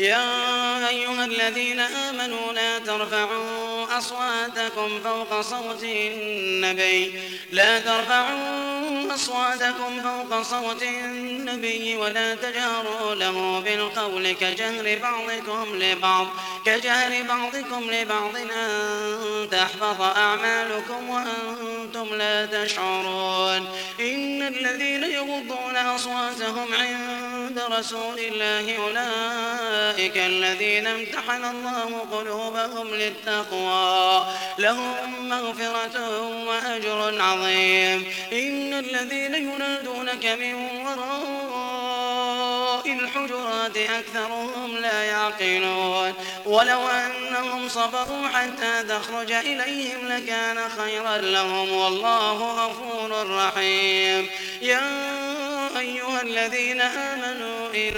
يا أيها الذين آمنوا لا ترفعوا أصواتكم فوق صوت النبي. لا ترفعوا أصواتكم فوق صوت النبي ولا تجهروا له بالقول كجهر بعضكم لبعض كجهر بعضكم لبعض. أن تحفظ أعمالكم وأنتم لا تشعرون. إن الذين يغضون أصواتهم عند رسول الله أولئك الذين امتحن الله قلوبهم للتقوى. لهم مغفرة وأجر عظيم. إن الذين ينادونك من وراء الحجرات أكثرهم لا يعقلون. ولو أنهم صبروا حتى تخرج إليهم لكان خيرا لهم والله غفور رحيم. يا أيها الذين آمنوا إن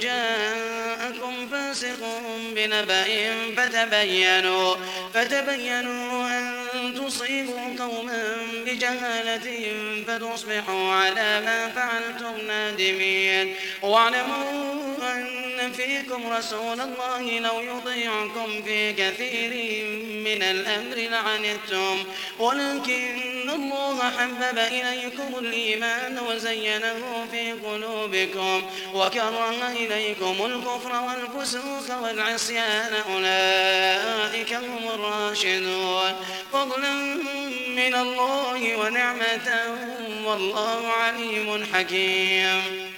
جاءكم فاسق بنبأ فتبينوا فتبينوا أن تصيبوا قوما بجهالة فتصبحوا على ما فعلتم نادمين. واعلموا أن فيكم رسول الله لو يطيعكم في كثير من الأمر لعنتم. ولكن الله حبب إليكم الإيمان وزينه في قلوبكم وكره إليكم الكفر والفسوق والعصيان أولئك هم الراشدون فضلا من الله ونعمة والله عليم حكيم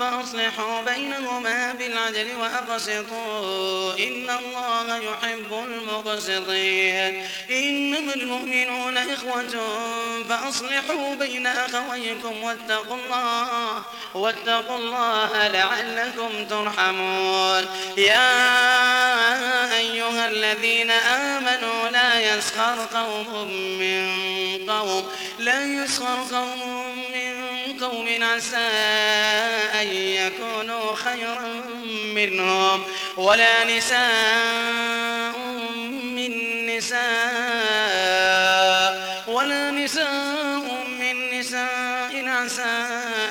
فأصلحوا بينهما بالعدل وأقسطوا إن الله يحب المقسطين إنما المؤمنون إخوة فأصلحوا بين أخويكم واتقوا الله واتقوا الله لعلكم ترحمون. يا أيها الذين آمنوا لا يسخر قوم من قوم لا يسخر قوم عسى أن يكونوا خيرا منهم ولا نساء من نساء ولا نساء من نساء عسى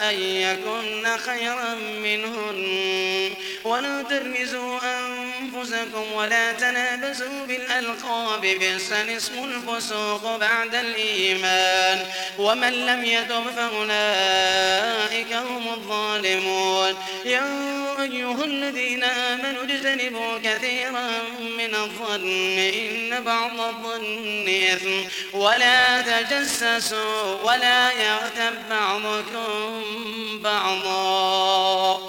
أن يكن خيرا منهن ولا ترمزوا أنفسكم ولا تنابزوا بالألقاب بئس الاسم الفسوق بعد الإيمان. ومن لم يتب فأولئك هم الظالمون. يا أيها الذين آمنوا اجتنبوا كثيرا من الظن إن بعض الظن إثم. ولا تجسسوا ولا يغتب بعضكم بعضا.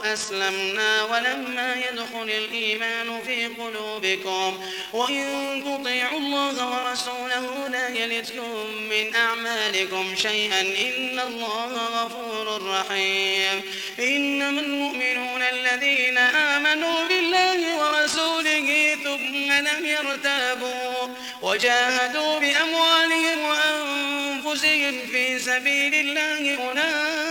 أسلمنا ولما يدخل الإيمان في قلوبكم وإن تطيعوا الله ورسوله لا يلتكم من أعمالكم شيئا إن الله غفور رحيم. إنما المؤمنون الذين آمنوا بالله ورسوله ثم لم يرتابوا وجاهدوا بأموالهم وأنفسهم في سبيل الله أولئك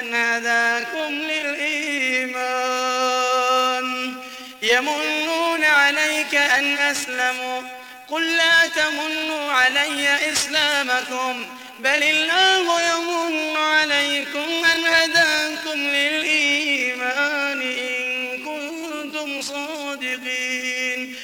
أن هداكم للإيمان. يمنون عليك أن أسلموا. قل لا تمنوا علي إسلامكم. بل الله يمن عليكم أن هداكم للإيمان.